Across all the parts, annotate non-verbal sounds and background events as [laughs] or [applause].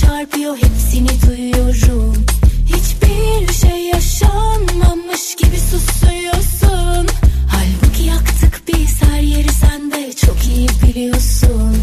çarpıyor hepsini duyuyorum. Hiçbir şey yaşanmamış gibi susuyorsun. Halbuki yaktık biz her yeri sen de çok iyi biliyorsun.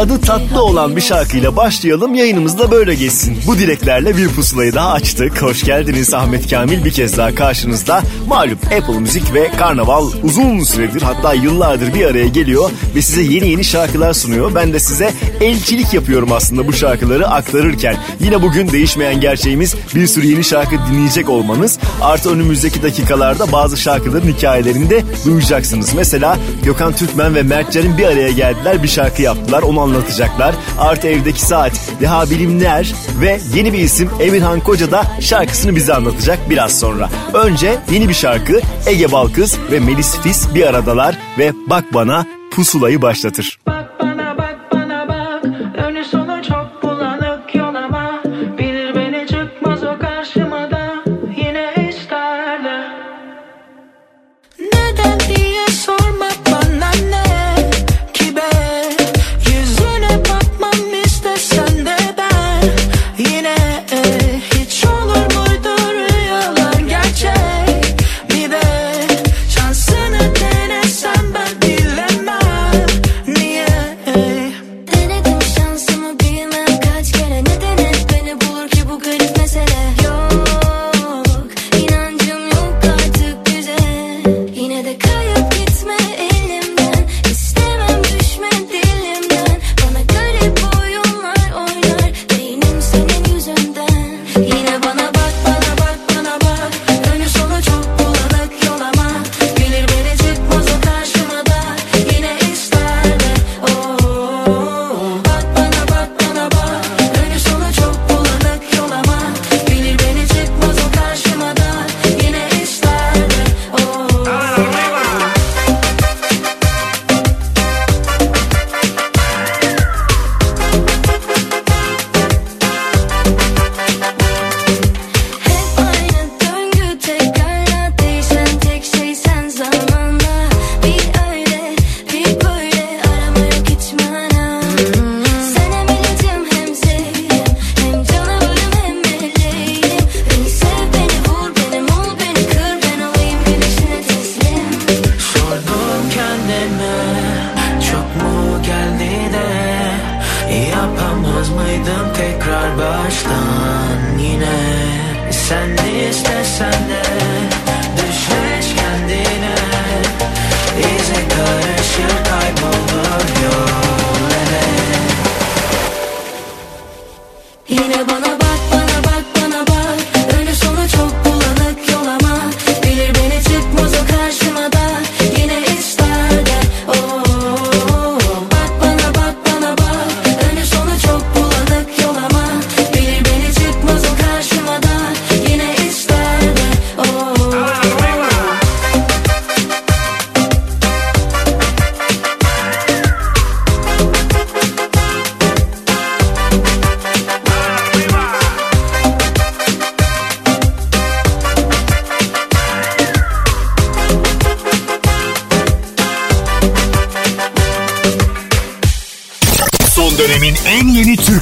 Kendini şimdi Adı tatlı olan bir şarkıyla başlayalım yayınımız da böyle geçsin. Bu dileklerle bir pusulayı daha açtık. Hoş geldiniz Ahmet Kamil bir kez daha karşınızda. Malum Apple Müzik ve Karnaval uzun süredir hatta yıllardır bir araya geliyor ve size yeni yeni şarkılar sunuyor. Ben de size elçilik yapıyorum aslında bu şarkıları aktarırken. Yine bugün değişmeyen gerçeğimiz bir sürü yeni şarkı dinleyecek olmanız. Artı önümüzdeki dakikalarda bazı şarkıların hikayelerini de duyacaksınız. Mesela Gökhan Türkmen ve Mert Can'ın bir araya geldiler bir şarkı yaptılar onu anlatacaklar. Artı evdeki saat, Deha Bilimler ve yeni bir isim Emirhan Koca da şarkısını bize anlatacak biraz sonra. Önce yeni bir şarkı Ege Balkız ve Melis Fis bir aradalar ve Bak Bana pusulayı başlatır.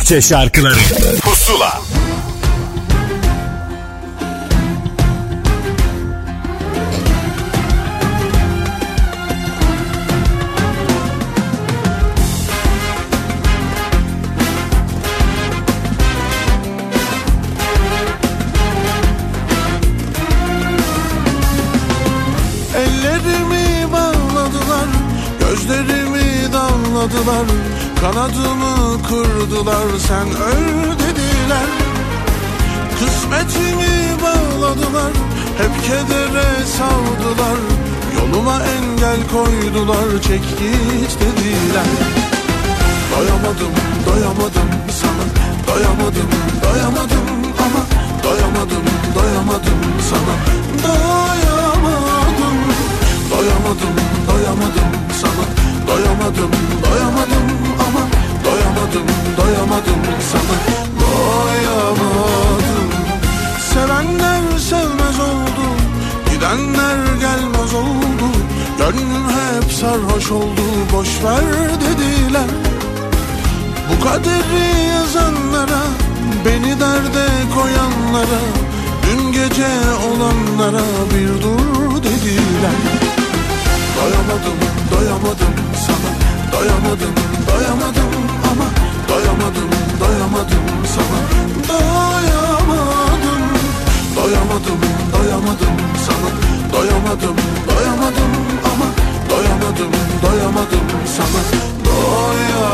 Türkçe şarkıları sen öl dediler. Kısmetimi bağladılar, hep kedere savdılar Yoluma engel koydular, çek git dediler. Doyamadım, doyamadım sana. Doyamadım, doyamadım ama. Doyamadım, doyamadım sana. Doyamadım, doyamadım, doyamadım sana. Doyamadım, doyamadım ama Doyamadım, doyamadım sana. Doyamadım. Sevenler sevmez oldu Gidenler gelmez oldu. Gönlüm hep sarhoş oldu Boş ver dediler. Bu kaderi yazanlara, beni derde koyanlara, dün gece olanlara bir dur dediler. Doyamadım, doyamadım sana, doyamadım, doyamadım ama doyamadım, doyamadım sana, doyamadım, doyamadım, doyamadım sana, doyamadım, doyamadım ama doyamadım, doyamadım sana, doyamadım.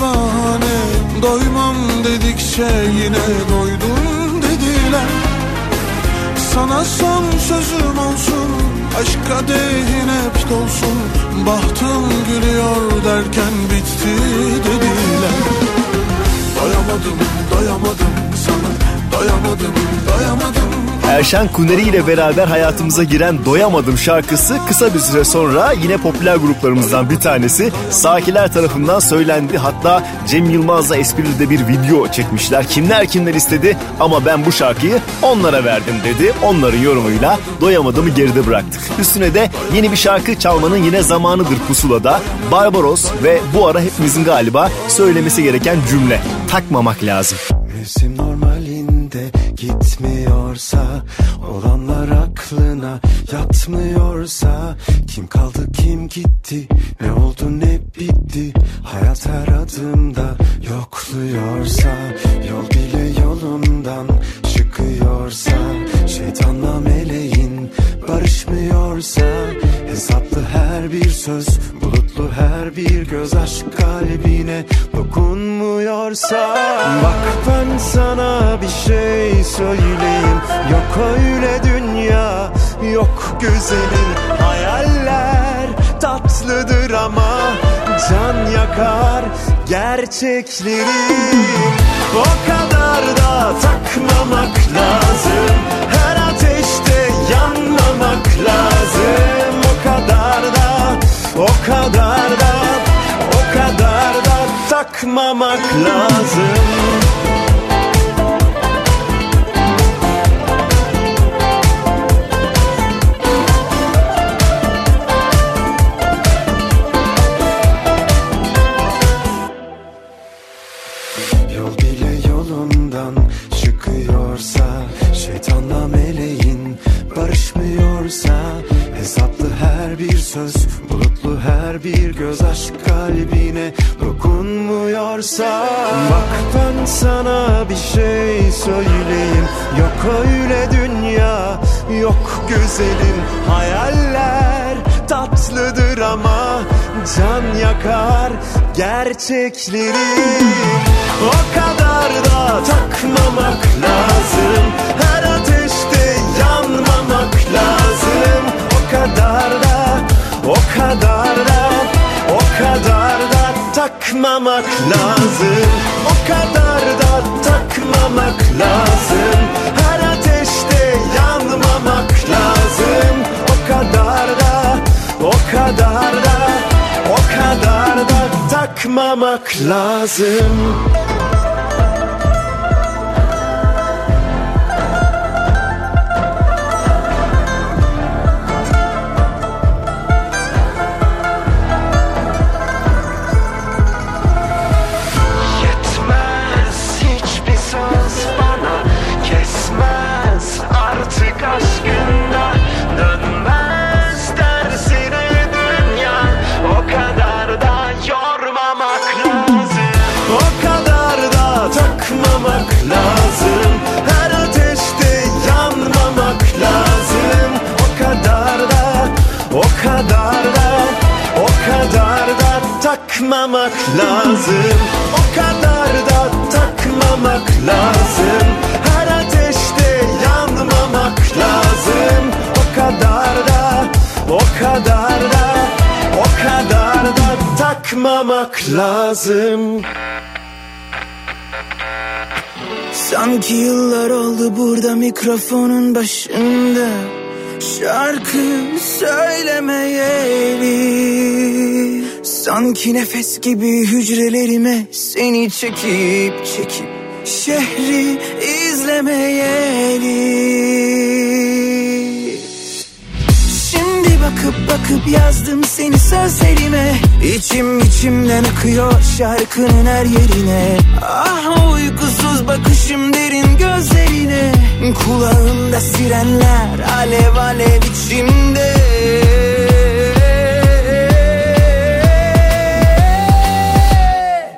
Bahane. Doymam dedikçe yine doydum dediler. Sana son sözüm olsun Aşk kadehin hep dolsun. Bahtım gülüyor derken bitti dediler. Doyamadım, doyamadım sana. Doyamadım, doyamadım Erşen Kuneri ile beraber hayatımıza giren Doyamadım şarkısı kısa bir süre sonra yine popüler gruplarımızdan bir tanesi Sakiler tarafından söylendi. Hatta Cem Yılmaz'la esprili de bir video çekmişler. Kimler kimler istedi ama ben bu şarkıyı onlara verdim dedi. Onların yorumuyla Doyamadım'ı geride bıraktık. Üstüne de yeni bir şarkı çalmanın yine zamanıdır pusulada. Barbaros ve bu ara hepimizin galiba söylemesi gereken cümle. Takmamak lazım. Normalinde gitmiyorsa Olanlar aklına yatmıyorsa Kim kaldı kim gitti Ne oldu ne bitti Hayat her adımda yokluyorsa Yol bile yolundan çıkıyorsa Şeytanla meleğin barışmıyorsa Hesaplı her bir söz Bulutlu her bir göz aşk kalbine dokunmuyorsa Bak ben sana bir şey söyleyeyim. Yok öyle dünya yok güzelim. Hayaller tatlıdır ama can yakar gerçekleri. O kadar da takmamak lazım. Her ateşte yanmamak lazım. O kadar da o kadar da takmamak lazım. Yol bile yolundan çıkıyorsa Şeytanla meleğin barışmıyorsa Hesaplı her bir söz Bulutlu her bir göz aşk kalbine dokunmuyorsa Bak ben sana bir şey söyleyeyim. Yok öyle dünya yok güzelim. Hayaller tatlıdır ama can yakar gerçekleri. O kadar da takmamak lazım. Her ateşte yanmamak lazım. O kadar da o kadar da o kadar da takmamak lazım. O kadar da takmamak lazım. Her ateşte yanmamak lazım. O kadar da, o kadar da, o kadar da takmamak lazım. Takmamak lazım. O kadar da takmamak lazım. Her ateşte yanmamak lazım. O kadar da o kadar da o kadar da takmamak lazım. Sanki yıllar oldu burada mikrofonun başında. Şarkı söylemeyeli Sanki nefes gibi hücrelerime seni çekip çekip Şehri izlemeyeli Şimdi bakıp bakıp yazdım seni sözlerime. İçim içimden akıyor şarkının her yerine. Ah uykusuz bakışım derin gözlerine. Kulağımda sirenler alev alev içimde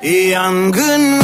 yangın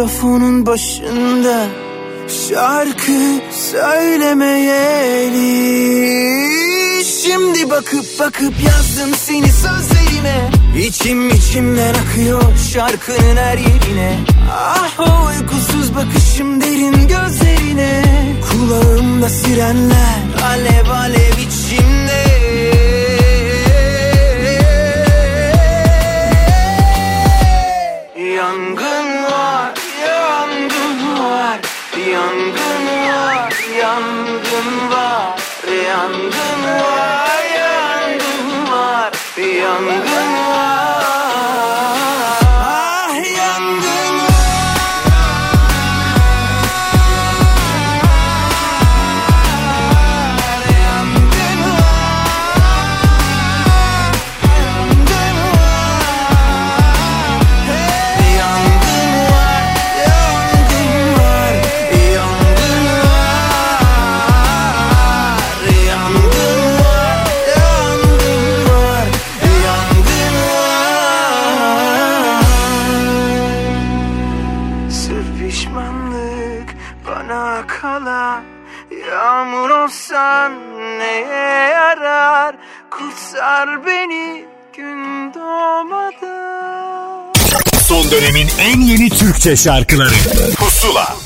mikrofonun başında Şarkı söylemeyeli. Şimdi bakıp bakıp yazdım seni sözlerime. İçim içimden akıyor şarkının her yerine. Ah o uykusuz bakışım derin gözlerine. Kulağımda sirenler alev alev dönemin en yeni Türkçe şarkıları Pusula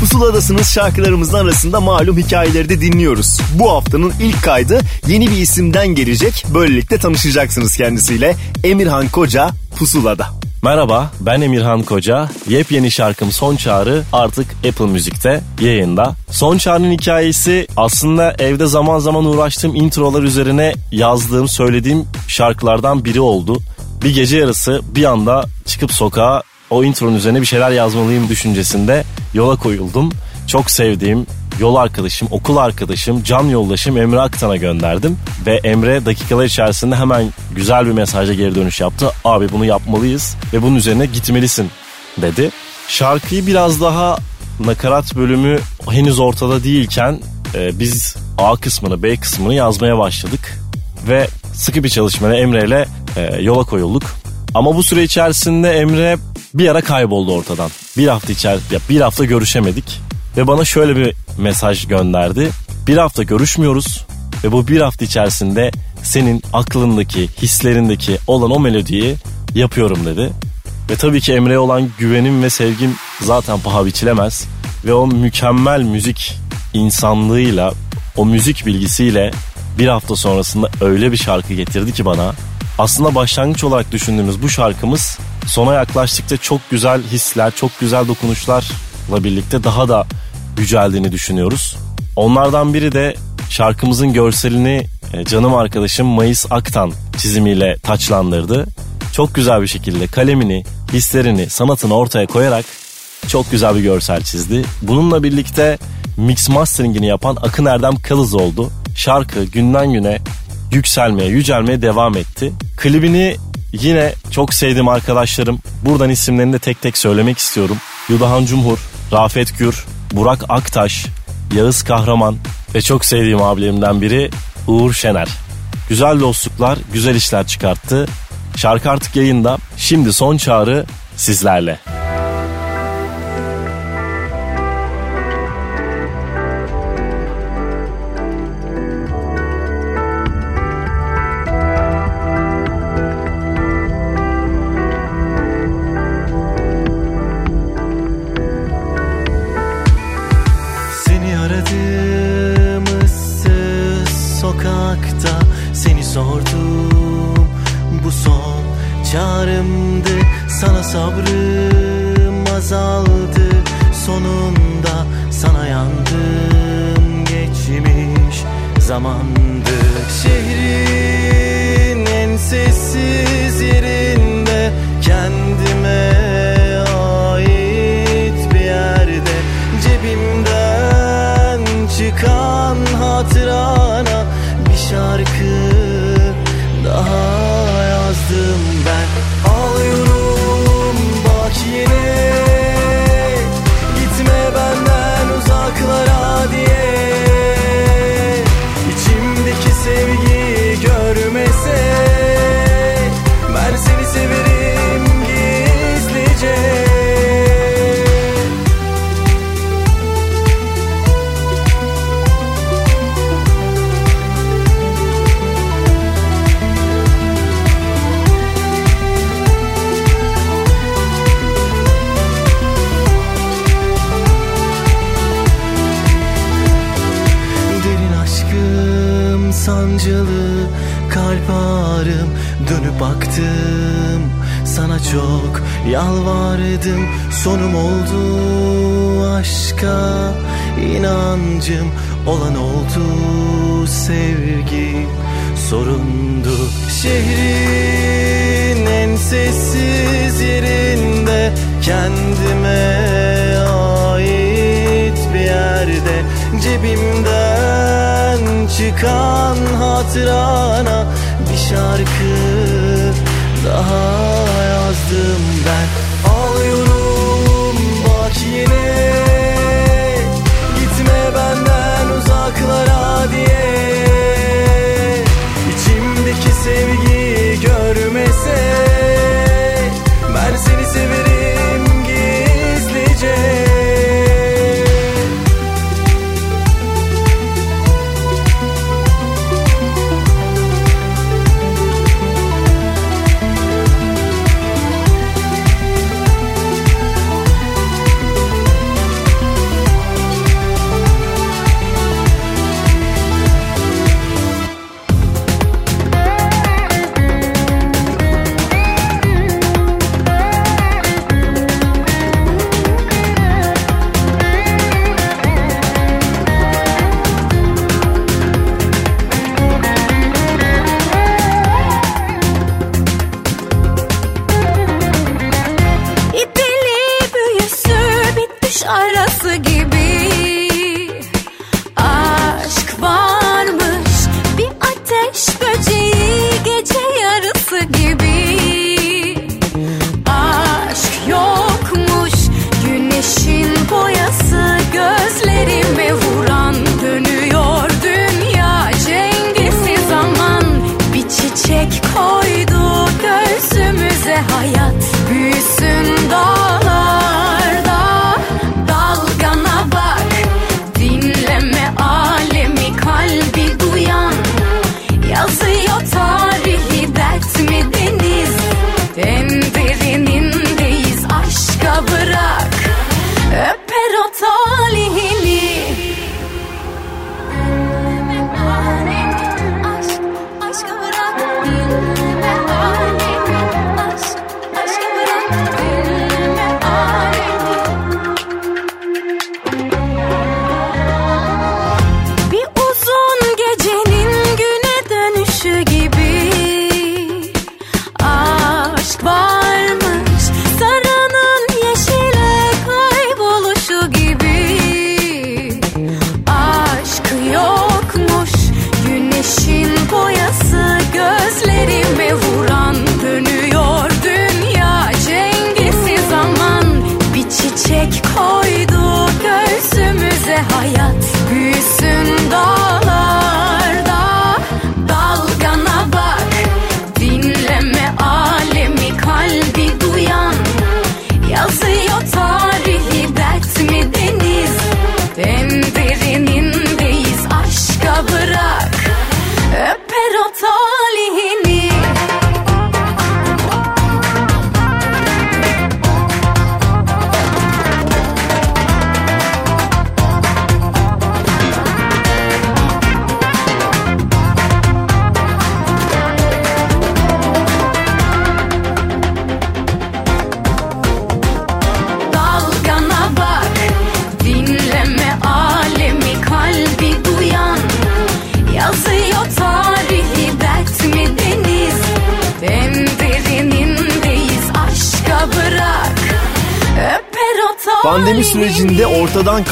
Pusuladasınız şarkılarımızın arasında malum hikayeleri de dinliyoruz. Bu haftanın ilk kaydı yeni bir isimden gelecek. Böylelikle tanışacaksınız kendisiyle. Emirhan Koca Pusula'da. Merhaba ben Emirhan Koca. Yepyeni şarkım Son Çağrı artık Apple Müzik'te yayında. Son Çağrı'nın hikayesi aslında evde zaman zaman uğraştığım introlar üzerine yazdığım, söylediğim şarkılardan biri oldu. Bir gece yarısı bir anda çıkıp sokağa o intronun üzerine bir şeyler yazmalıyım düşüncesinde yola koyuldum. Çok sevdiğim yol arkadaşım, okul arkadaşım, can yoldaşım Emre Aktan'a gönderdim. Ve Emre dakikalar içerisinde hemen güzel bir mesajla geri dönüş yaptı. Abi bunu yapmalıyız ve bunun üzerine gitmelisin dedi. Şarkıyı biraz daha nakarat bölümü henüz ortada değilken e, biz A kısmını B kısmını yazmaya başladık. Ve sıkı bir çalışmayla Emre ile e, yola koyulduk. Ama bu süre içerisinde Emre bir ara kayboldu ortadan. Bir hafta içer ya bir hafta görüşemedik ve bana şöyle bir mesaj gönderdi. Bir hafta görüşmüyoruz. Ve bu bir hafta içerisinde senin aklındaki, hislerindeki olan o melodiyi yapıyorum dedi. Ve tabii ki Emre'ye olan güvenim ve sevgim zaten paha biçilemez. Ve o mükemmel müzik insanlığıyla, o müzik bilgisiyle bir hafta sonrasında öyle bir şarkı getirdi ki bana. Aslında başlangıç olarak düşündüğümüz bu şarkımız sona yaklaştıkça çok güzel hisler, çok güzel dokunuşlarla birlikte daha da yüceldiğini düşünüyoruz. Onlardan biri de şarkımızın görselini e, canım arkadaşım Mayıs Aktan çizimiyle taçlandırdı. Çok güzel bir şekilde kalemini, hislerini, sanatını ortaya koyarak çok güzel bir görsel çizdi. Bununla birlikte mix masteringini yapan Akın Erdem Kalız oldu. Şarkı günden güne yükselmeye, yücelmeye devam etti. Klibini yine çok sevdiğim arkadaşlarım. Buradan isimlerini de tek tek söylemek istiyorum. Yudahan Cumhur, Rafet Gür, Burak Aktaş, Yağız Kahraman ve çok sevdiğim abilerimden biri Uğur Şener. Güzel dostluklar, güzel işler çıkarttı. Şarkı artık yayında. Şimdi son çağrı sizlerle. İnancım Olan oldu sevgi sorundu Şehrin en sessiz yerinde. Kendime ait bir yerde Cebimden çıkan hatırana bir şarkı daha yazdım ben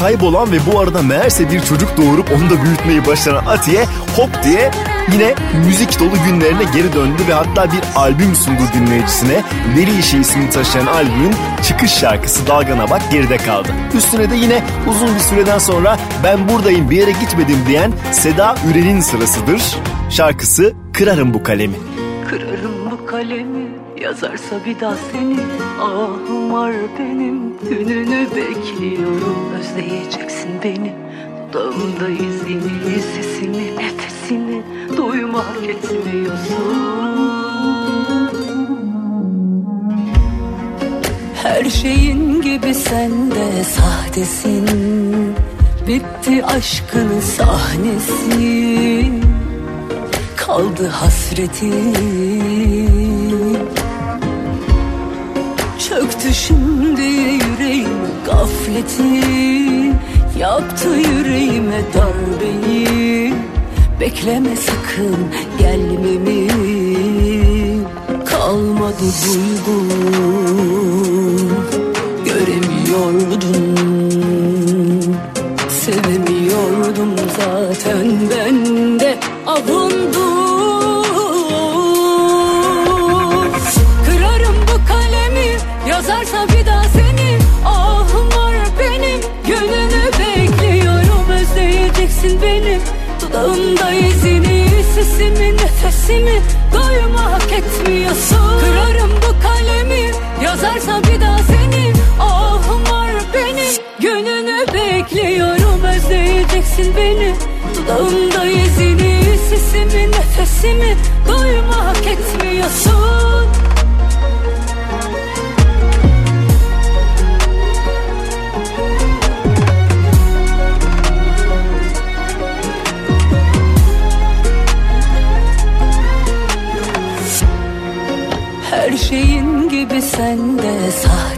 kaybolan ve bu arada meğerse bir çocuk doğurup onu da büyütmeyi başaran Atiye hop diye yine müzik dolu günlerine geri döndü ve hatta bir albüm sundu dinleyicisine. Veri İşi ismini taşıyan albümün çıkış şarkısı Dalgana Bak geride kaldı. Üstüne de yine uzun bir süreden sonra ben buradayım bir yere gitmedim diyen Seda Üren'in sırasıdır. Şarkısı Kırarım Bu Kalemi. Kırarım bu kalemi yazarsa bir daha seni Ahım var benim gününü bekliyorum Özleyeceksin beni. Dudağımda izini, sesini, nefesini Duymak etmiyorsun Her şeyin gibi sen de sahtesin. Bitti aşkın sahnesi. Kaldı hasreti. Çöktü şimdi gafleti Yaptı yüreğime darbeyi. Bekleme sakın gelmemi. Kalmadı duygun dudağımda izini Sesimi nefesimi doymak etmiyorsun. Kırarım bu kalemi yazarsa bir daha seni. Ahım var benim gönlünü bekliyorum Özleyeceksin beni. Dudağımda izini Sesimi nefesimi doymak etmiyorsun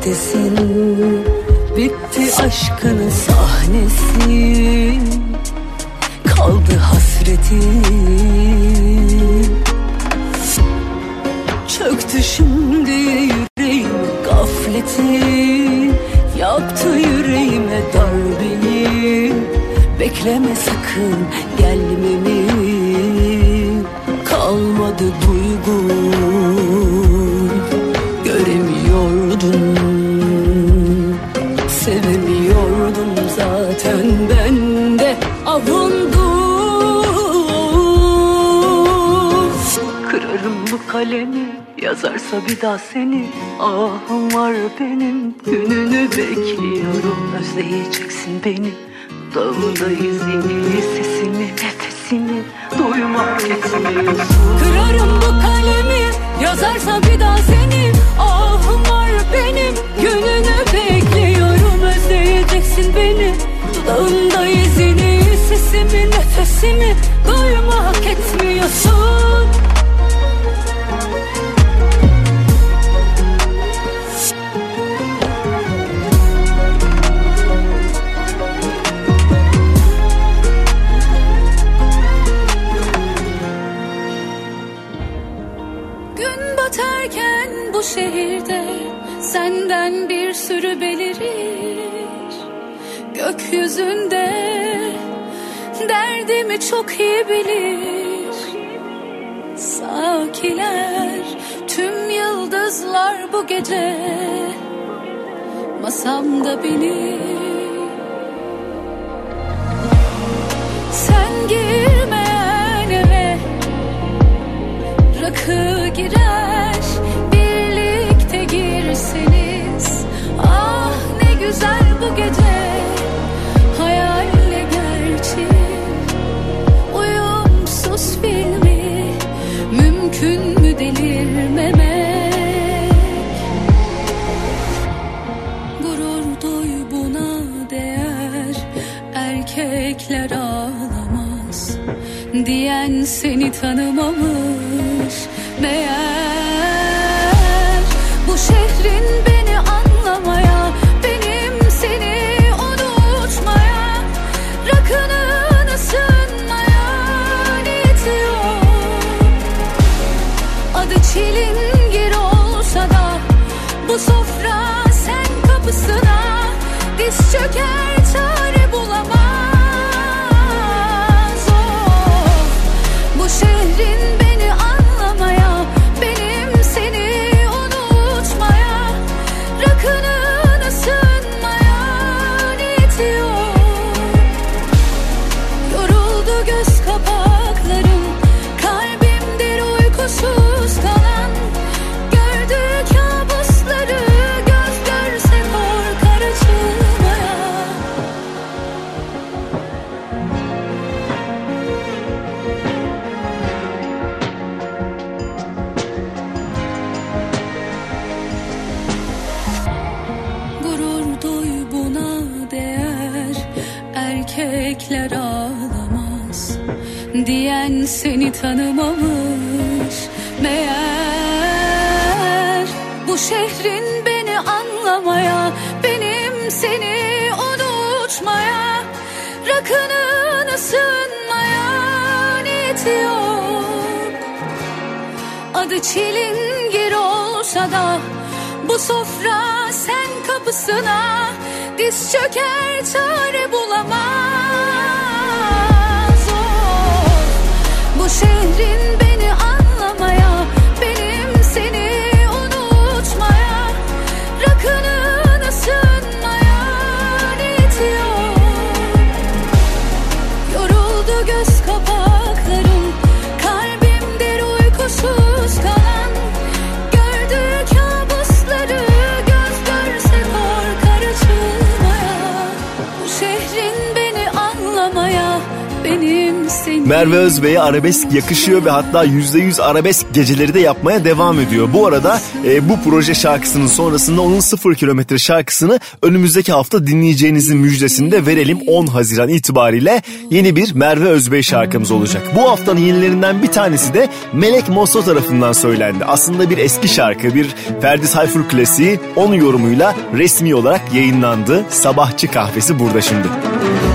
sahtesin Bitti aşkın sahnesi. Kaldı hasreti. Çöktü şimdi yüreğim gafleti. Yaptı yüreğime darbeyi Bekleme sakın gelmemi yazarsa bir daha seni Ahım var benim. Gününü bekliyorum. Özleyeceksin beni. Dudağımda izini, sesini, nefesini Duymak etmiyorsun. Kırarım bu kalemi yazarsa bir daha seni. Ahım var benim gününü bekliyorum. Özleyeceksin beni. Dudağımda izini, sesimi, nefesimi masamda benim Sen girmeyen eve rakı girer birlikte girseniz ah ne güzel bu gece. Hayalle gerçek uyumsuz filmi. Mümkün mü delirmemek diyen seni tanımamış. Meğer Seni tanımamış Meğer. Bu şehrin beni anlamaya Benim seni unutmaya Rakının ısınmaya niyeti yok. Adı çilingir olsa da Bu sofra sen kapısına Diz çöker çare bulamaz şehrin Merve Özbey'e arabesk yakışıyor ve hatta %100 arabesk geceleri de yapmaya devam ediyor. Bu arada e, bu proje şarkısının sonrasında onun 0 kilometre şarkısını önümüzdeki hafta dinleyeceğinizin müjdesini de verelim. 10 Haziran itibariyle yeni bir Merve Özbey şarkımız olacak. Bu haftanın yenilerinden bir tanesi de Melek Mosso tarafından söylendi. Aslında bir eski şarkı, bir Ferdi Tayfur klasiği onun yorumuyla resmi olarak yayınlandı. Sabahçı kahvesi burada şimdi. Sevgilim,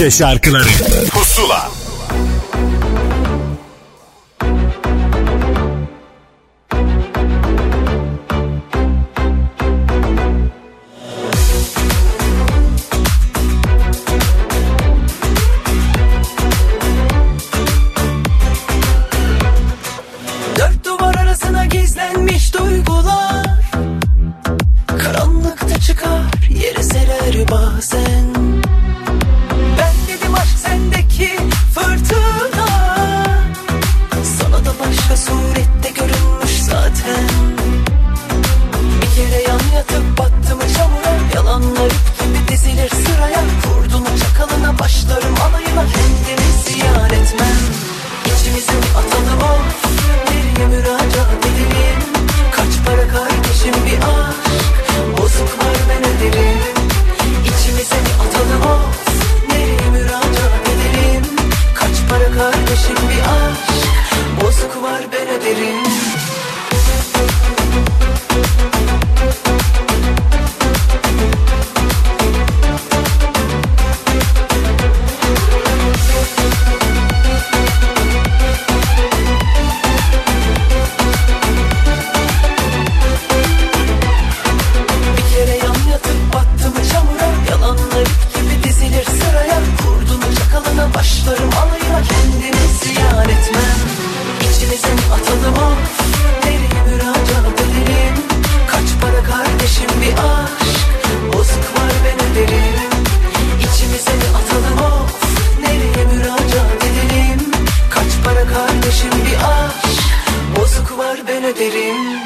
Türkçe şarkıları. derin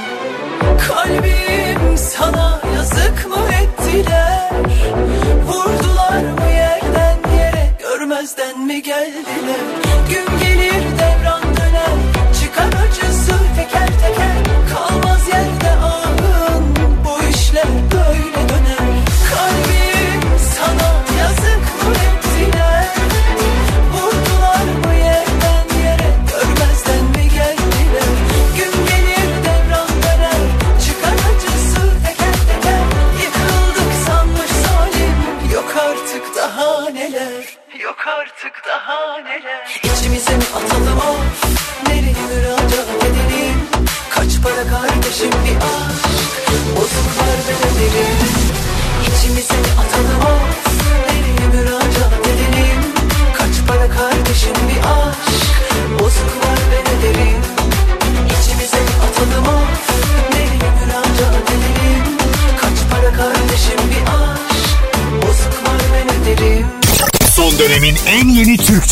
Kalbim sana yazık mı ettiler? Vurdular mı yerden yere görmezden mi geldiler? Gün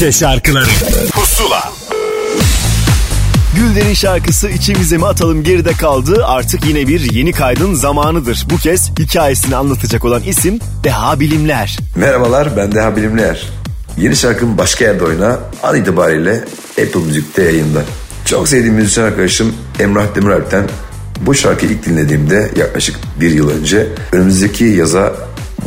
Türkçe şarkıları Pusula Gülden'in şarkısı içimize mi atalım geride kaldı. Artık yine bir yeni kaydın zamanıdır. Bu kez hikayesini anlatacak olan isim Deha Bilimler. Merhabalar ben Deha Bilimler. Yeni şarkım Başka Yerde Oyna an itibariyle Apple Müzik'te yayında. Çok sevdiğim müzisyen arkadaşım Emrah Demiralp'ten bu şarkıyı ilk dinlediğimde yaklaşık bir yıl önce önümüzdeki yaza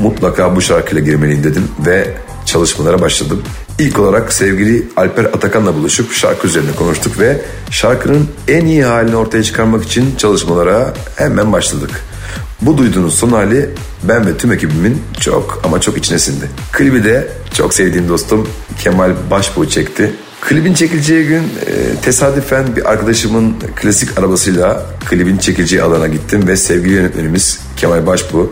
mutlaka bu şarkıyla girmeliyim dedim ve çalışmalara başladım. İlk olarak sevgili Alper Atakan'la buluşup şarkı üzerine konuştuk ve şarkının en iyi halini ortaya çıkarmak için çalışmalara hemen başladık. Bu duyduğunuz son hali ben ve tüm ekibimin çok ama çok içine sindi. Klibi de çok sevdiğim dostum Kemal Başbuğ çekti. Klibin çekileceği gün e, tesadüfen bir arkadaşımın klasik arabasıyla klibin çekileceği alana gittim ve sevgili yönetmenimiz Kemal Başbuğ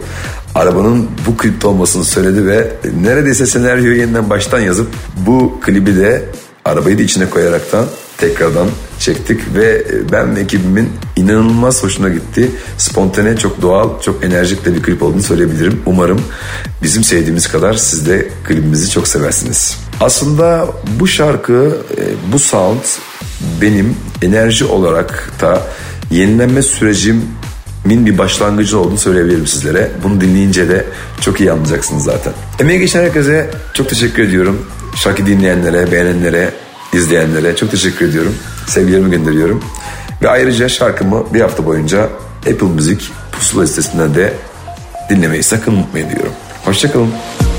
arabanın bu klipte olmasını söyledi ve neredeyse senaryoyu yeniden baştan yazıp bu klibi de arabayı da içine koyaraktan tekrardan çektik ve ben ve ekibimin inanılmaz hoşuna gitti. Spontane, çok doğal, çok enerjik de bir klip olduğunu söyleyebilirim. Umarım bizim sevdiğimiz kadar siz de klibimizi çok seversiniz. Aslında bu şarkı, e, bu sound benim enerji olarak da yenilenme sürecim min bir başlangıcı olduğunu söyleyebilirim sizlere. Bunu dinleyince de çok iyi anlayacaksınız zaten. Emeği geçen herkese çok teşekkür ediyorum. Şarkı dinleyenlere, beğenenlere, izleyenlere çok teşekkür ediyorum. Sevgilerimi gönderiyorum. Ve ayrıca şarkımı bir hafta boyunca Apple Müzik pusula listesinden de dinlemeyi sakın unutmayın diyorum. Hoşçakalın. Yüzünden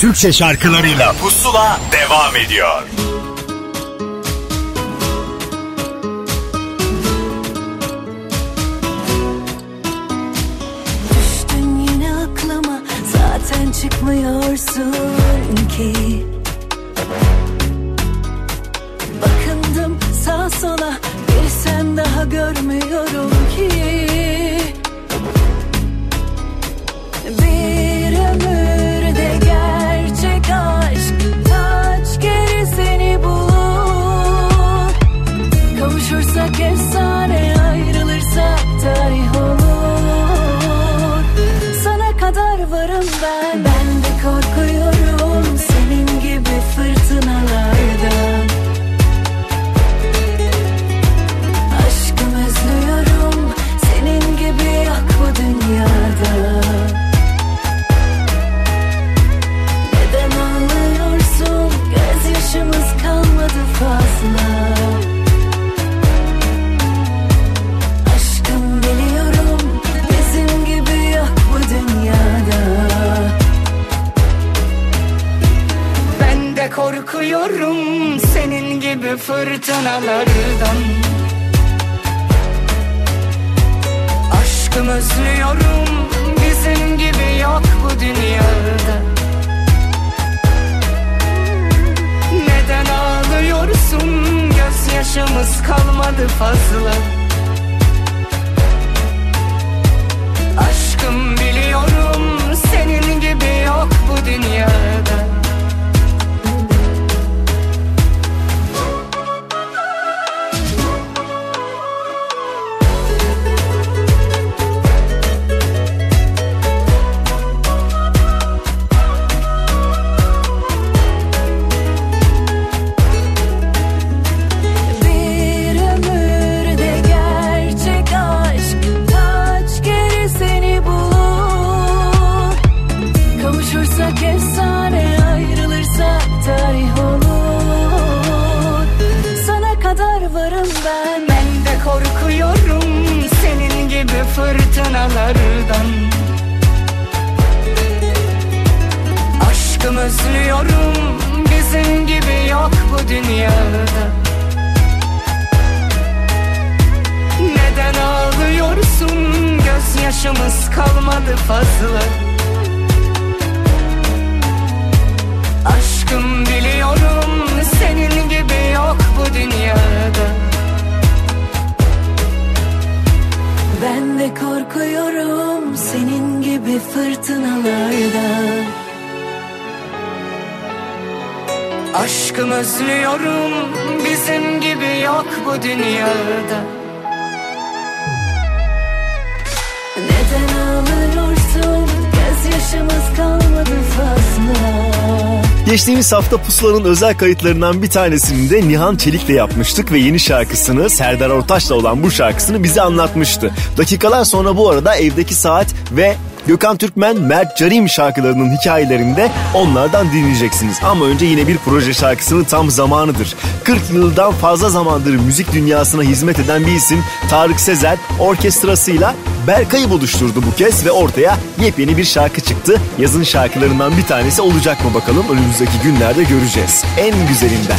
Türkçe şarkılarıyla. Pusula devam ediyor. Düştün yine aklıma zaten çıkmıyorsun ki. Bakındım sağ sola bir sen daha görmüyorum ki fırtınalardan. Aşkım özlüyorum bizim gibi yok bu dünyada. Neden ağlıyorsun gözyaşımız kalmadı fazla. Aşkım biliyorum senin gibi yok bu dünyada özlüyorum. Bizim gibi yok bu dünyada. Neden ağlıyorsun? Gözyaşımız kalmadı fazla. Aşkım biliyorum senin gibi yok bu dünyada. Ben de korkuyorum senin gibi fırtınalardan Aşkım özlüyorum bizim gibi yok bu dünyada. Neden ağlıyorsun? Gözyaşımız kalmadı fazla. Geçtiğimiz hafta Pusula'nın özel kayıtlarından bir tanesini de Nihan Çelik'le yapmıştık ve yeni şarkısını Serdar Ortaç'la olan bu şarkısını bize anlatmıştı. Dakikalar sonra bu arada Evdeki Saat ve Gökhan Türkmen, Mert Carim şarkılarının hikayelerinde onlardan dinleyeceksiniz. Ama önce yine bir proje şarkısının tam zamanıdır. 40 yıldan fazla zamandır müzik dünyasına hizmet eden bir isim Tarık Sezer orkestrasıyla Berkay'ı buluşturdu bu kez ve ortaya yepyeni bir şarkı çıktı. Yazın şarkılarından bir tanesi olacak mı bakalım önümüzdeki günlerde göreceğiz. En güzelinden.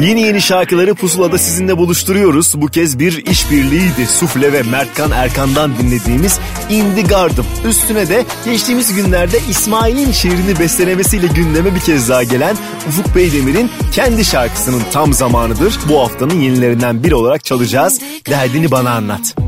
Yeni yeni şarkıları Pusula'da sizinle buluşturuyoruz. Bu kez bir işbirliğiydi. Sufle ve Mertkan Erkan'dan dinlediğimiz Indi Gardım. Üstüne de geçtiğimiz günlerde İsmail'in şiirini bestelemesiyle gündeme bir kez daha gelen Ufuk Beydemir'in kendi şarkısının tam zamanıdır. Bu haftanın yenilerinden biri olarak çalacağız. Derdini bana anlat.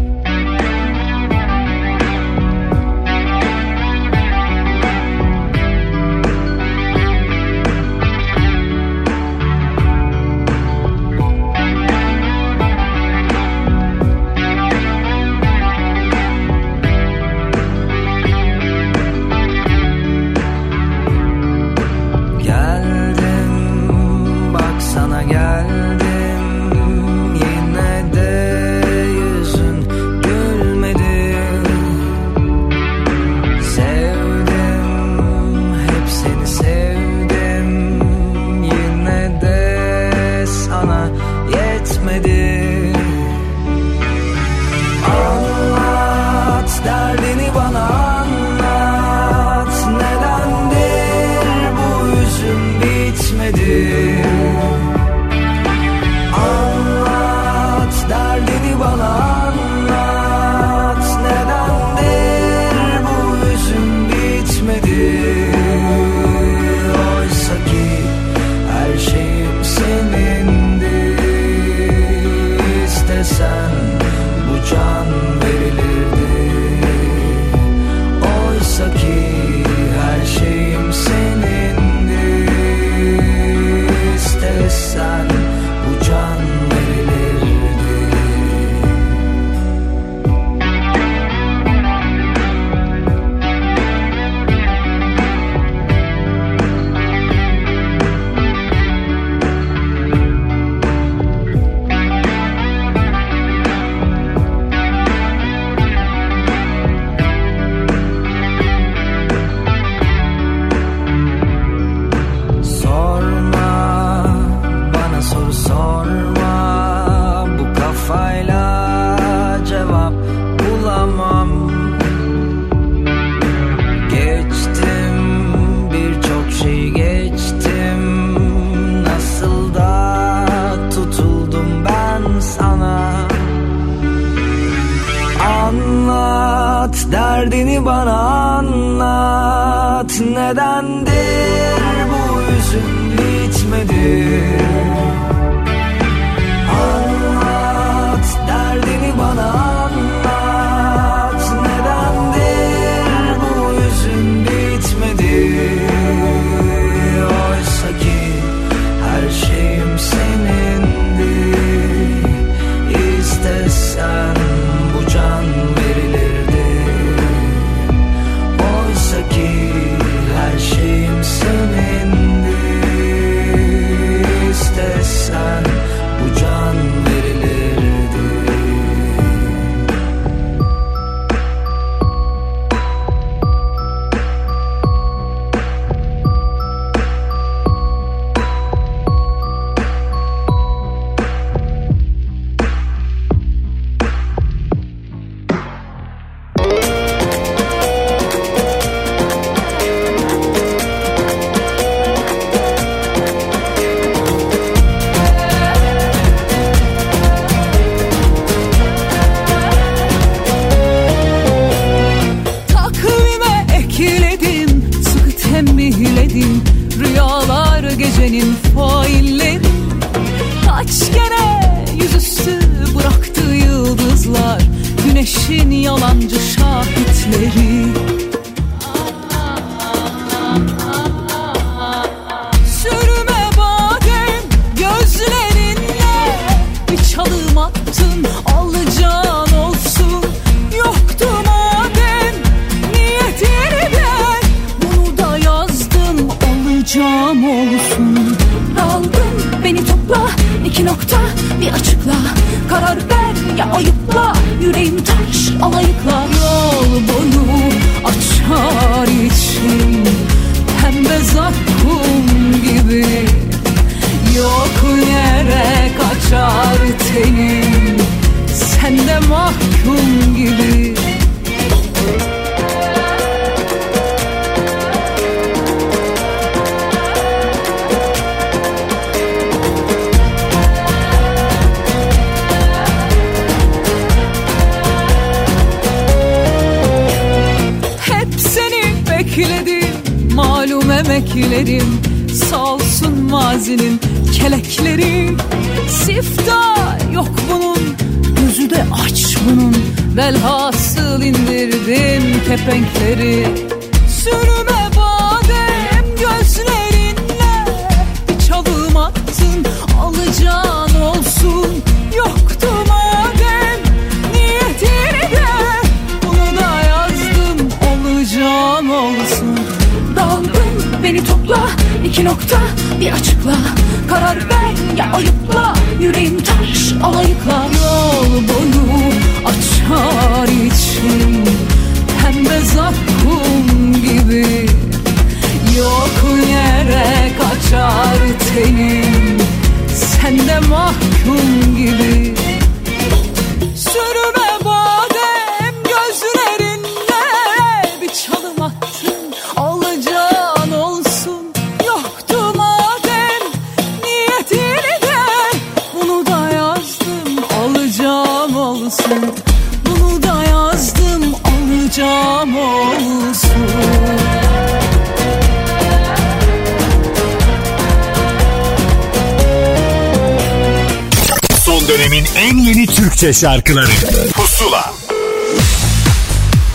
Türkçe şarkıları Pusula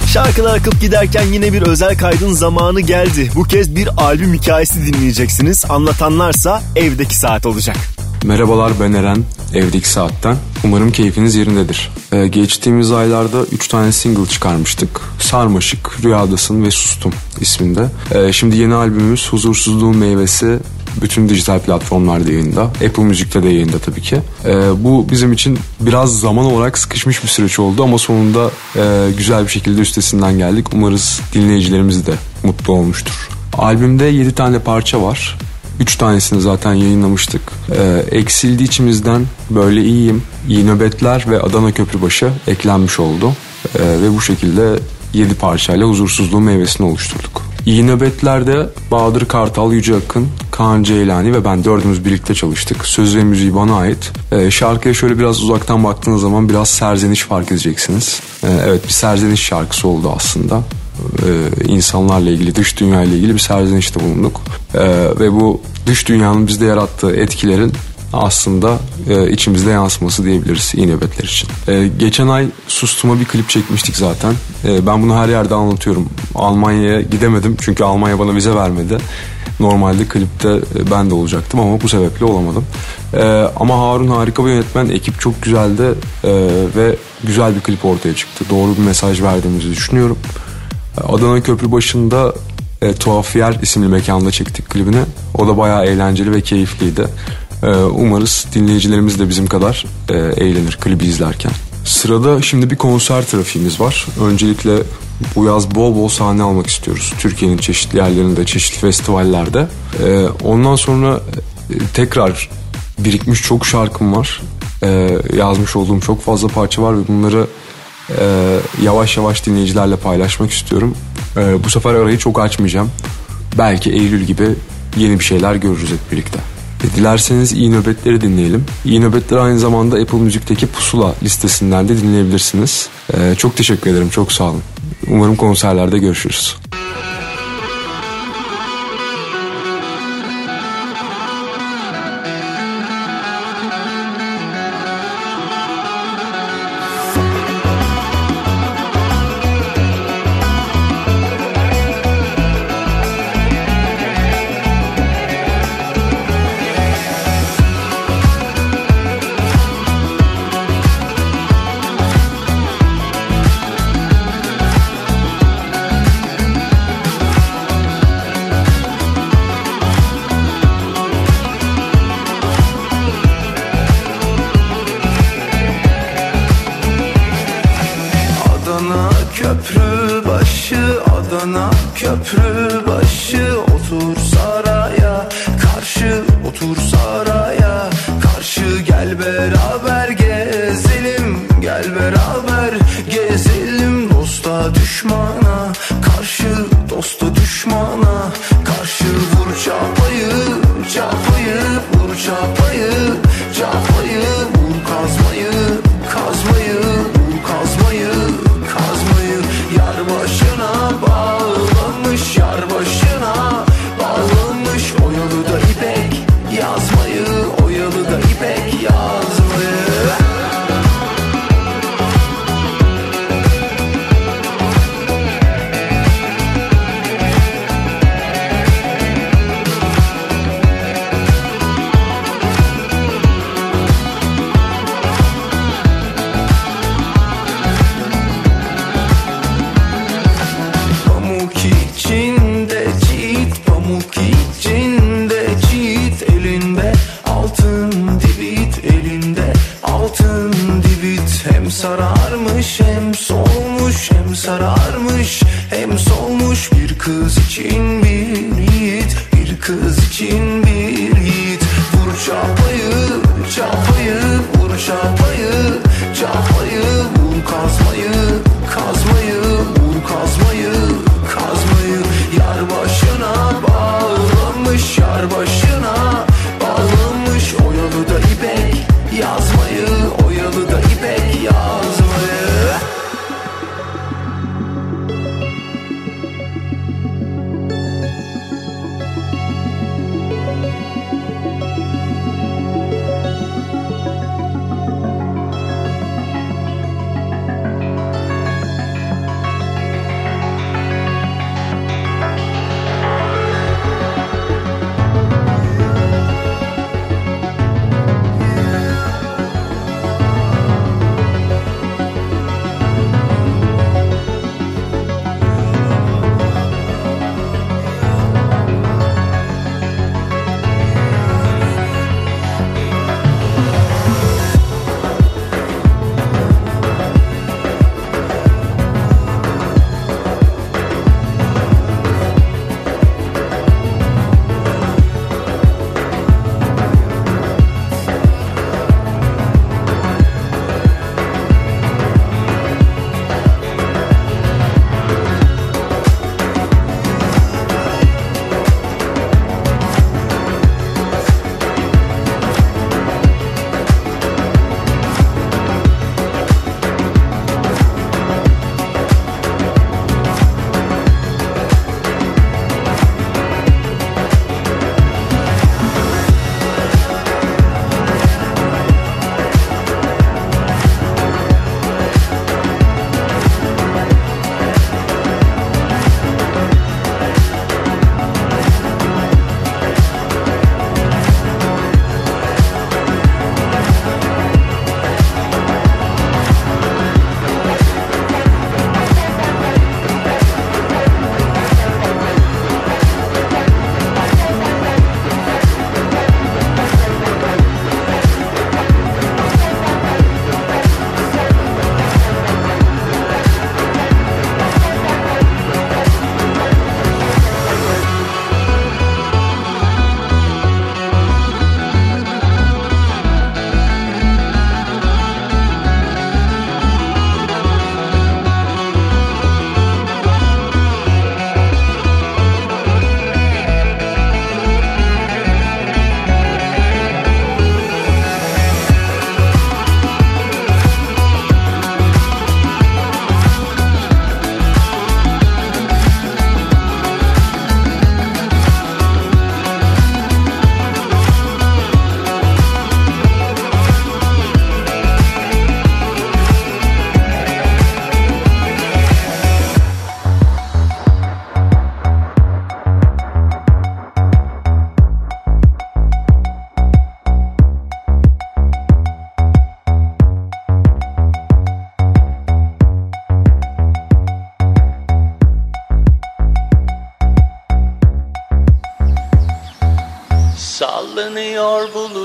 Şarkılar akıp giderken yine bir özel kaydın zamanı geldi. Bu kez bir albüm hikayesi dinleyeceksiniz. Anlatanlarsa evdeki saat olacak. Merhabalar ben Eren, evdeki saatten. Umarım keyfiniz yerindedir. Ee, geçtiğimiz aylarda 3 tane single çıkarmıştık. Sarmaşık, Rüyadasın ve Sustum isminde. Ee, şimdi yeni albümümüz Huzursuzluğun Meyvesi bütün dijital platformlarda yayında. Apple Müzik'te de yayında tabii ki. Ee, bu bizim için biraz zaman olarak sıkışmış bir süreç oldu ama sonunda e, güzel bir şekilde üstesinden geldik. Umarız dinleyicilerimiz de mutlu olmuştur. Albümde 7 tane parça var. Üç tanesini zaten yayınlamıştık. Ee, eksildi içimizden böyle iyiyim, iyi nöbetler ve Adana Köprübaşı eklenmiş oldu. Ee, ve bu şekilde yedi parçayla huzursuzluğun meyvesini oluşturduk. İyi nöbetlerde Bahadır Kartal, Yüce Akın, Kaan Ceylani ve ben dördümüz birlikte çalıştık. Söz ve müziği bana ait. Ee, şarkıya şöyle biraz uzaktan baktığınız zaman biraz serzeniş fark edeceksiniz. Ee, evet bir serzeniş şarkısı oldu aslında. e, insanlarla ilgili, dış dünya ile ilgili bir serzenişte bulunduk. E, ve bu dış dünyanın bizde yarattığı etkilerin aslında e, içimizde yansıması diyebiliriz iyi nöbetler için. E, geçen ay Sustum'a bir klip çekmiştik zaten. E, ben bunu her yerde anlatıyorum. Almanya'ya gidemedim çünkü Almanya bana vize vermedi. Normalde klipte e, ben de olacaktım ama bu sebeple olamadım. E, ama Harun harika bir yönetmen. Ekip çok güzeldi e, ve güzel bir klip ortaya çıktı. Doğru bir mesaj verdiğimizi düşünüyorum. Adana Köprü başında e, Tuhaf Yer isimli mekanda çektik klibini. O da bayağı eğlenceli ve keyifliydi. E, umarız dinleyicilerimiz de bizim kadar e, eğlenir klibi izlerken. Sırada şimdi bir konser trafiğimiz var. Öncelikle bu yaz bol bol sahne almak istiyoruz. Türkiye'nin çeşitli yerlerinde, çeşitli festivallerde. E, ondan sonra e, tekrar birikmiş çok şarkım var. E, yazmış olduğum çok fazla parça var ve bunları e, yavaş yavaş dinleyicilerle paylaşmak istiyorum. Bu sefer arayı çok açmayacağım. Belki Eylül gibi yeni bir şeyler görürüz hep birlikte. E, dilerseniz iyi nöbetleri dinleyelim. İyi nöbetleri aynı zamanda Apple Müzik'teki Pusula listesinden de dinleyebilirsiniz. E, çok teşekkür ederim, çok sağ olun. Umarım konserlerde görüşürüz.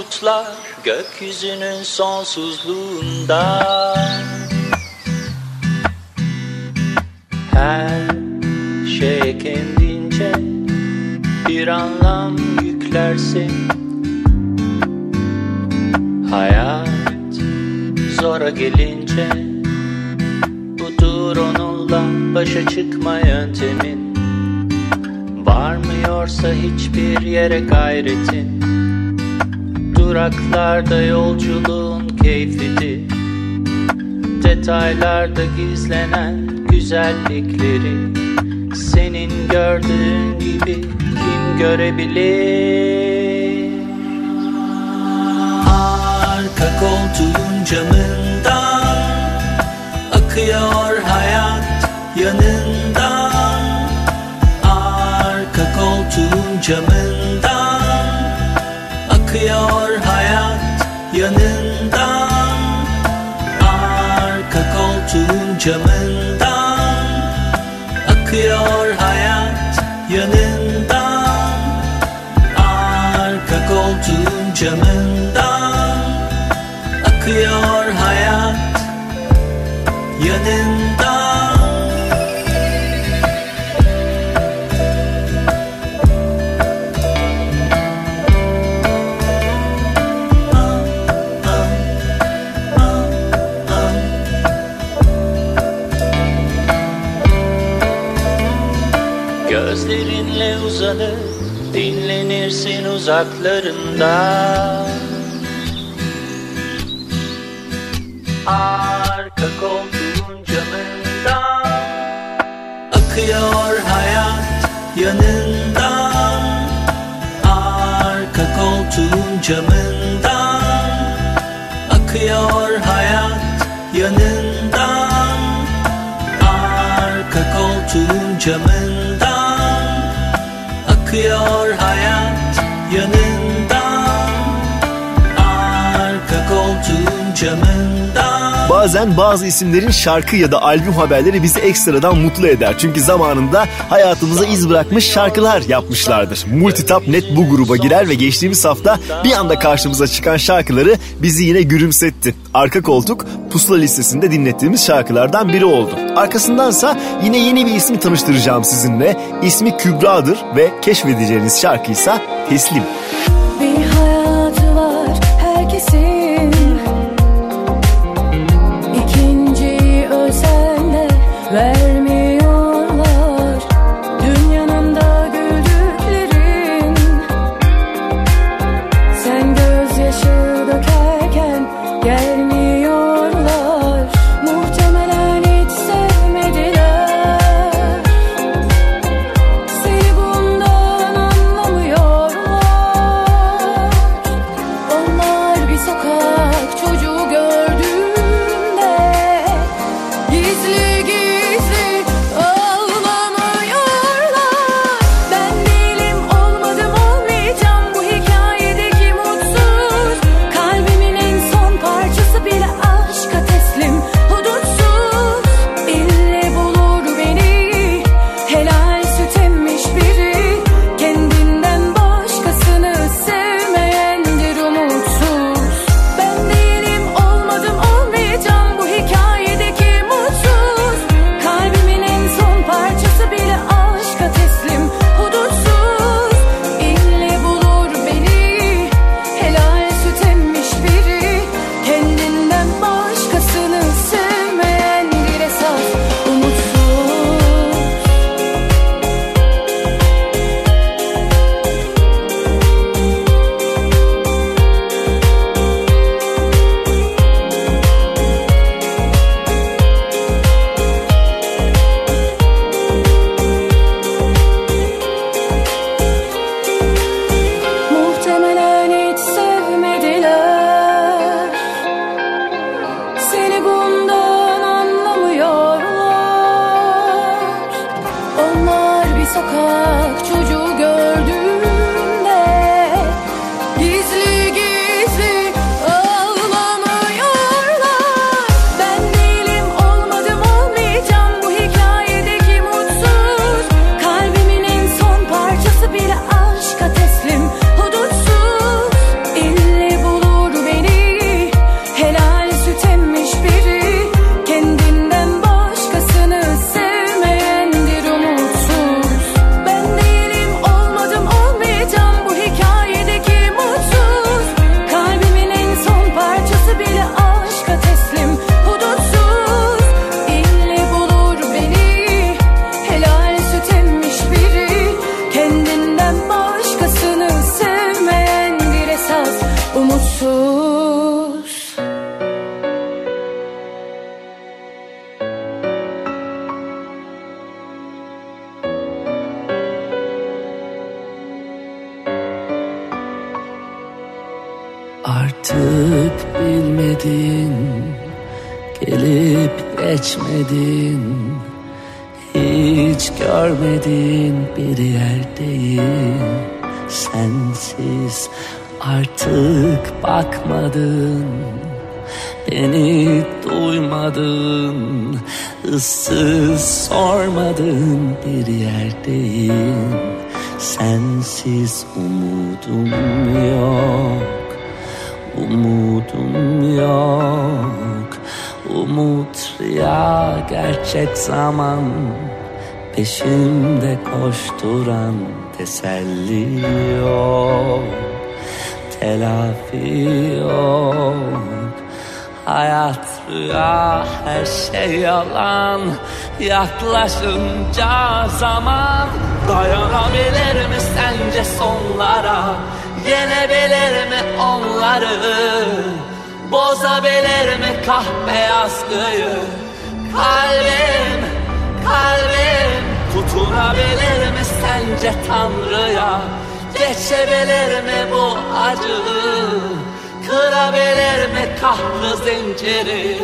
Bulutlar gökyüzünün sonsuzluğunda. Her şeye kendince bir anlam yüklersin. Hayat zora gelince Budur onunla başa çıkma yöntemin. Varmıyorsa hiçbir yere gayretin Duraklarda yolculuğun keyfidir. Detaylarda gizlenen güzellikleri Senin gördüğün gibi kim görebilir? Arka koltuğun camından Akıyor hayat yanından Arka koltuğun camından uzaklarında. Arka koltuğun camından Akıyor hayat yanından. Arka koltuğun camından Bazen bazı isimlerin şarkı ya da albüm haberleri bizi ekstradan mutlu eder. Çünkü zamanında hayatımıza iz bırakmış şarkılar yapmışlardır. Multitap net bu gruba girer ve geçtiğimiz hafta bir anda karşımıza çıkan şarkıları bizi yine gülümsetti. Arka koltuk pusula listesinde dinlettiğimiz şarkılardan biri oldu. Arkasındansa yine yeni bir ismi tanıştıracağım sizinle. İsmi Kübra'dır ve keşfedeceğiniz şarkıysa Teslim. Bir Sensiz umudum yok Umudum yok. Umut rüya gerçek zaman. Peşimde koşturan teselli yok Telafi yok. Hayat rüya her şey yalan. Yaklaşınca zaman Dayanabilir mi sence sonlara? Yenebilir mi onları? Bozabilir mi kahpe askıyı? Kalbim, kalbim Tutunabilir mi sence Tanrı'ya? Geçebilir mi bu acıyı Kırabilir mi kahrı zinciri?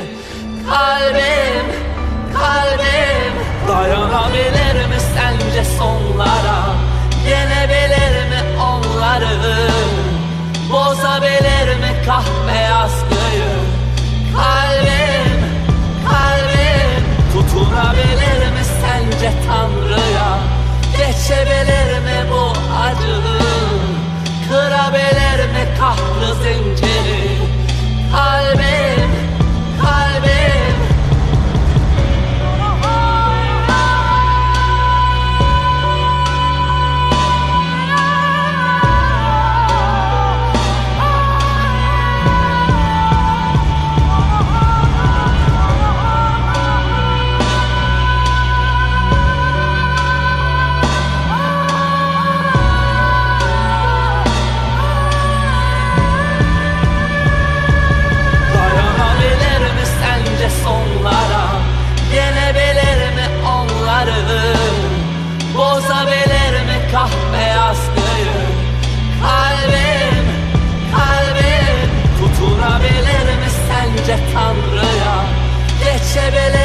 Kalbim, kalbim. Dayanabilir mi sence sonlara? Yenebilir mi onları Bozabilir mi kahpe askıyı Kalbim, kalbim. Tutunabilir mi sence Tanrı'ya? Geçebilir mi bu acıyı Kırabilir mi kahrı zinciri? Kalbim Geçebilir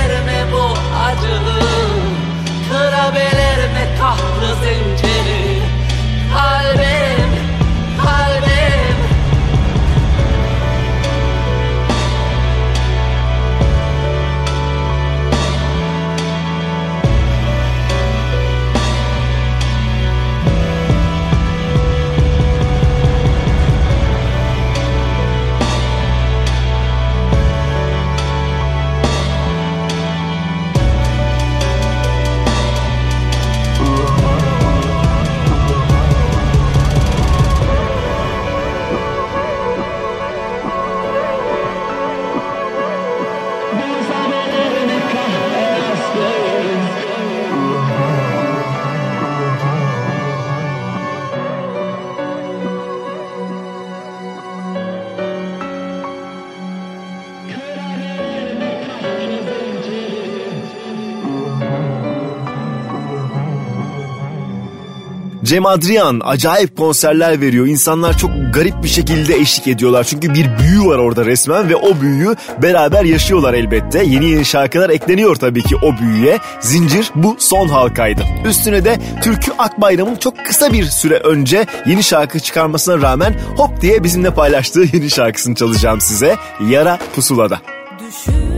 Cem Adrian acayip konserler veriyor. İnsanlar çok garip bir şekilde eşlik ediyorlar. Çünkü bir büyü var orada resmen ve o büyüyü beraber yaşıyorlar elbette. Yeni yeni şarkılar ekleniyor tabii ki o büyüye. Zincir bu son halkaydı. Üstüne de Türkü Akbayram'ın çok kısa bir süre önce yeni şarkı çıkarmasına rağmen hop diye bizimle paylaştığı [laughs] yeni şarkısını çalacağım size. Yara Pusula'da. Düşündüm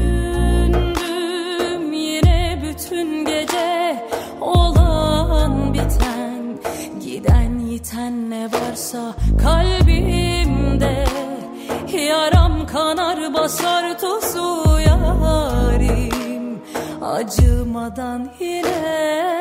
basar tozu yarim. Acımadan yine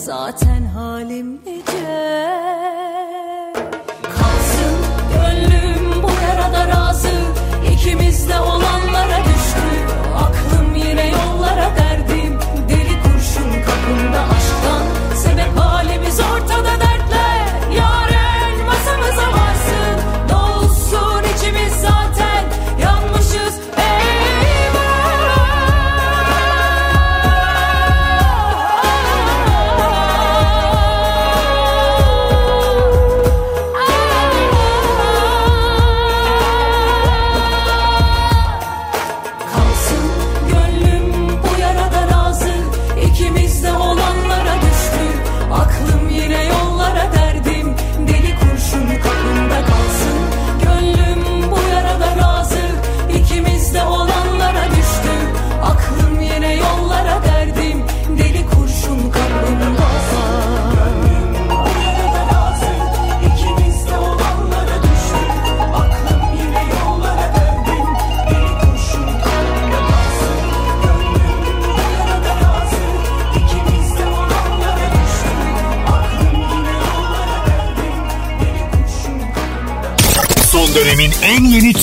Zaten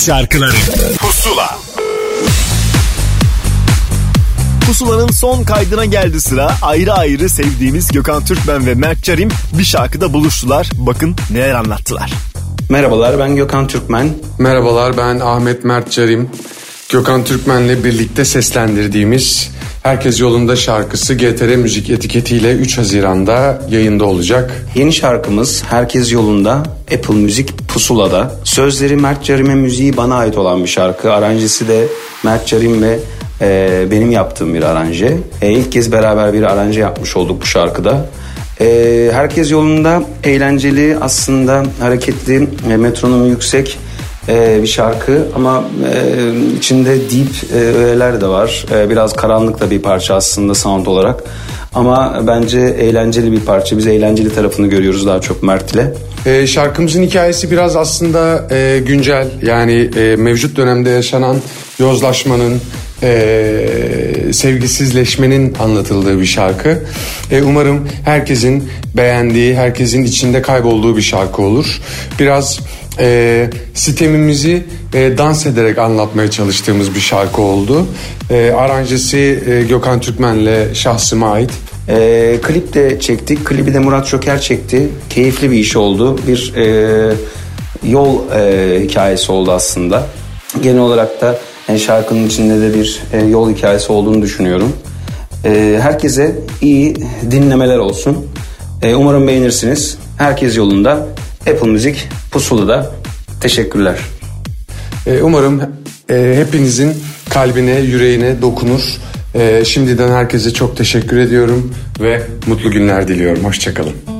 şarkıları Pusula Pusula'nın son kaydına geldi sıra. Ayrı ayrı sevdiğimiz Gökhan Türkmen ve Mert Carim bir şarkıda buluştular. Bakın neler anlattılar. Merhabalar ben Gökhan Türkmen. Merhabalar ben Ahmet Mert Carim. Gökhan Türkmen'le birlikte seslendirdiğimiz Herkes Yolunda şarkısı GTR Müzik etiketiyle 3 Haziran'da yayında olacak. Yeni şarkımız Herkes Yolunda Apple Müzik Pusula'da. Sözleri Mert Carim'e müziği bana ait olan bir şarkı. Aranjesi de Mert Carim ve e, benim yaptığım bir aranje. E, ilk kez beraber bir aranje yapmış olduk bu şarkıda. E, herkes yolunda eğlenceli aslında hareketli e, metronomu yüksek e, bir şarkı ama e, içinde deep e, öğeler de var. E, biraz karanlık da bir parça aslında sound olarak. Ama bence eğlenceli bir parça. Biz eğlenceli tarafını görüyoruz daha çok Mert ile. Ee, şarkımızın hikayesi biraz aslında e, güncel yani e, mevcut dönemde yaşanan yozlaşmanın, e, sevgisizleşmenin anlatıldığı bir şarkı. E, umarım herkesin beğendiği, herkesin içinde kaybolduğu bir şarkı olur. Biraz e, sistemimizi e, dans ederek anlatmaya çalıştığımız bir şarkı oldu. E, aranjesi e, Gökhan Türkmen'le şahsıma ait. E, klip de çektik. Klibi de Murat Şoker çekti. Keyifli bir iş oldu. Bir e, yol e, hikayesi oldu aslında. Genel olarak da yani şarkının içinde de bir e, yol hikayesi olduğunu düşünüyorum. E, herkese iyi dinlemeler olsun. E, umarım beğenirsiniz. Herkes yolunda. Apple Müzik Pusula'da. Teşekkürler. E, umarım e, hepinizin kalbine, yüreğine dokunur. E, şimdiden herkese çok teşekkür ediyorum ve mutlu günler diliyorum. Hoşçakalın.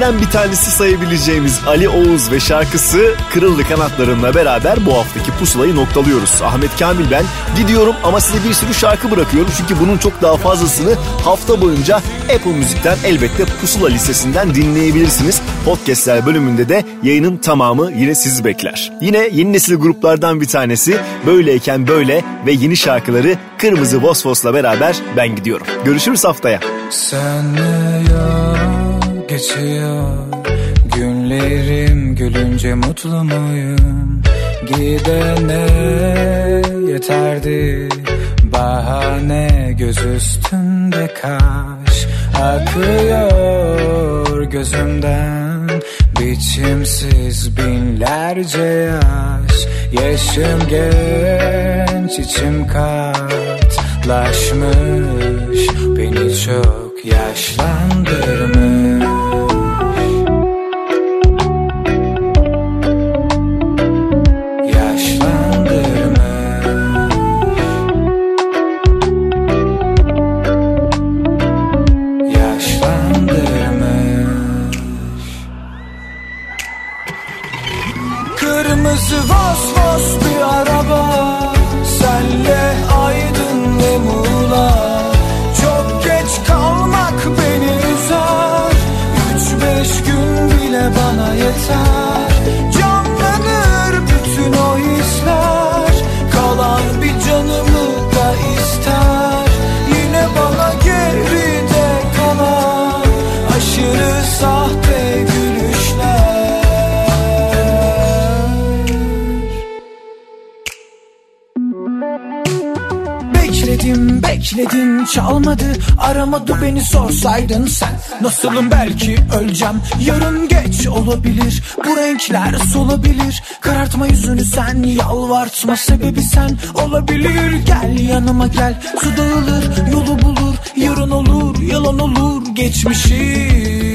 temsilcilerinden bir tanesi sayabileceğimiz Ali Oğuz ve şarkısı Kırıldı Kanatlarınla beraber bu haftaki pusulayı noktalıyoruz. Ahmet Kamil ben gidiyorum ama size bir sürü şarkı bırakıyorum çünkü bunun çok daha fazlasını hafta boyunca Apple Müzik'ten elbette Pusula listesinden dinleyebilirsiniz. Podcastler bölümünde de yayının tamamı yine sizi bekler. Yine yeni nesil gruplardan bir tanesi Böyleyken Böyle ve yeni şarkıları Kırmızı Vosvos'la beraber ben gidiyorum. Görüşürüz haftaya. Sanıyor, geçiyor. Günlerim gülünce mutlu muyum? Gidene yeterdi. Bahane göz üstünde kaş. Akıyor gözümden. Biçimsiz binlerce yaş. Yaşım genç içim katlaşmış. Beni çok yaşlandırmış Bekledim çalmadı Aramadı beni sorsaydın sen. Nasılım belki öleceğim Yarın geç olabilir. Bu renkler solabilir Karartma yüzünü sen Yalvartma sebebi sen. Olabilir gel yanıma gel. Su dağılır yolu bulur Yarın olur yalan olur Geçmişi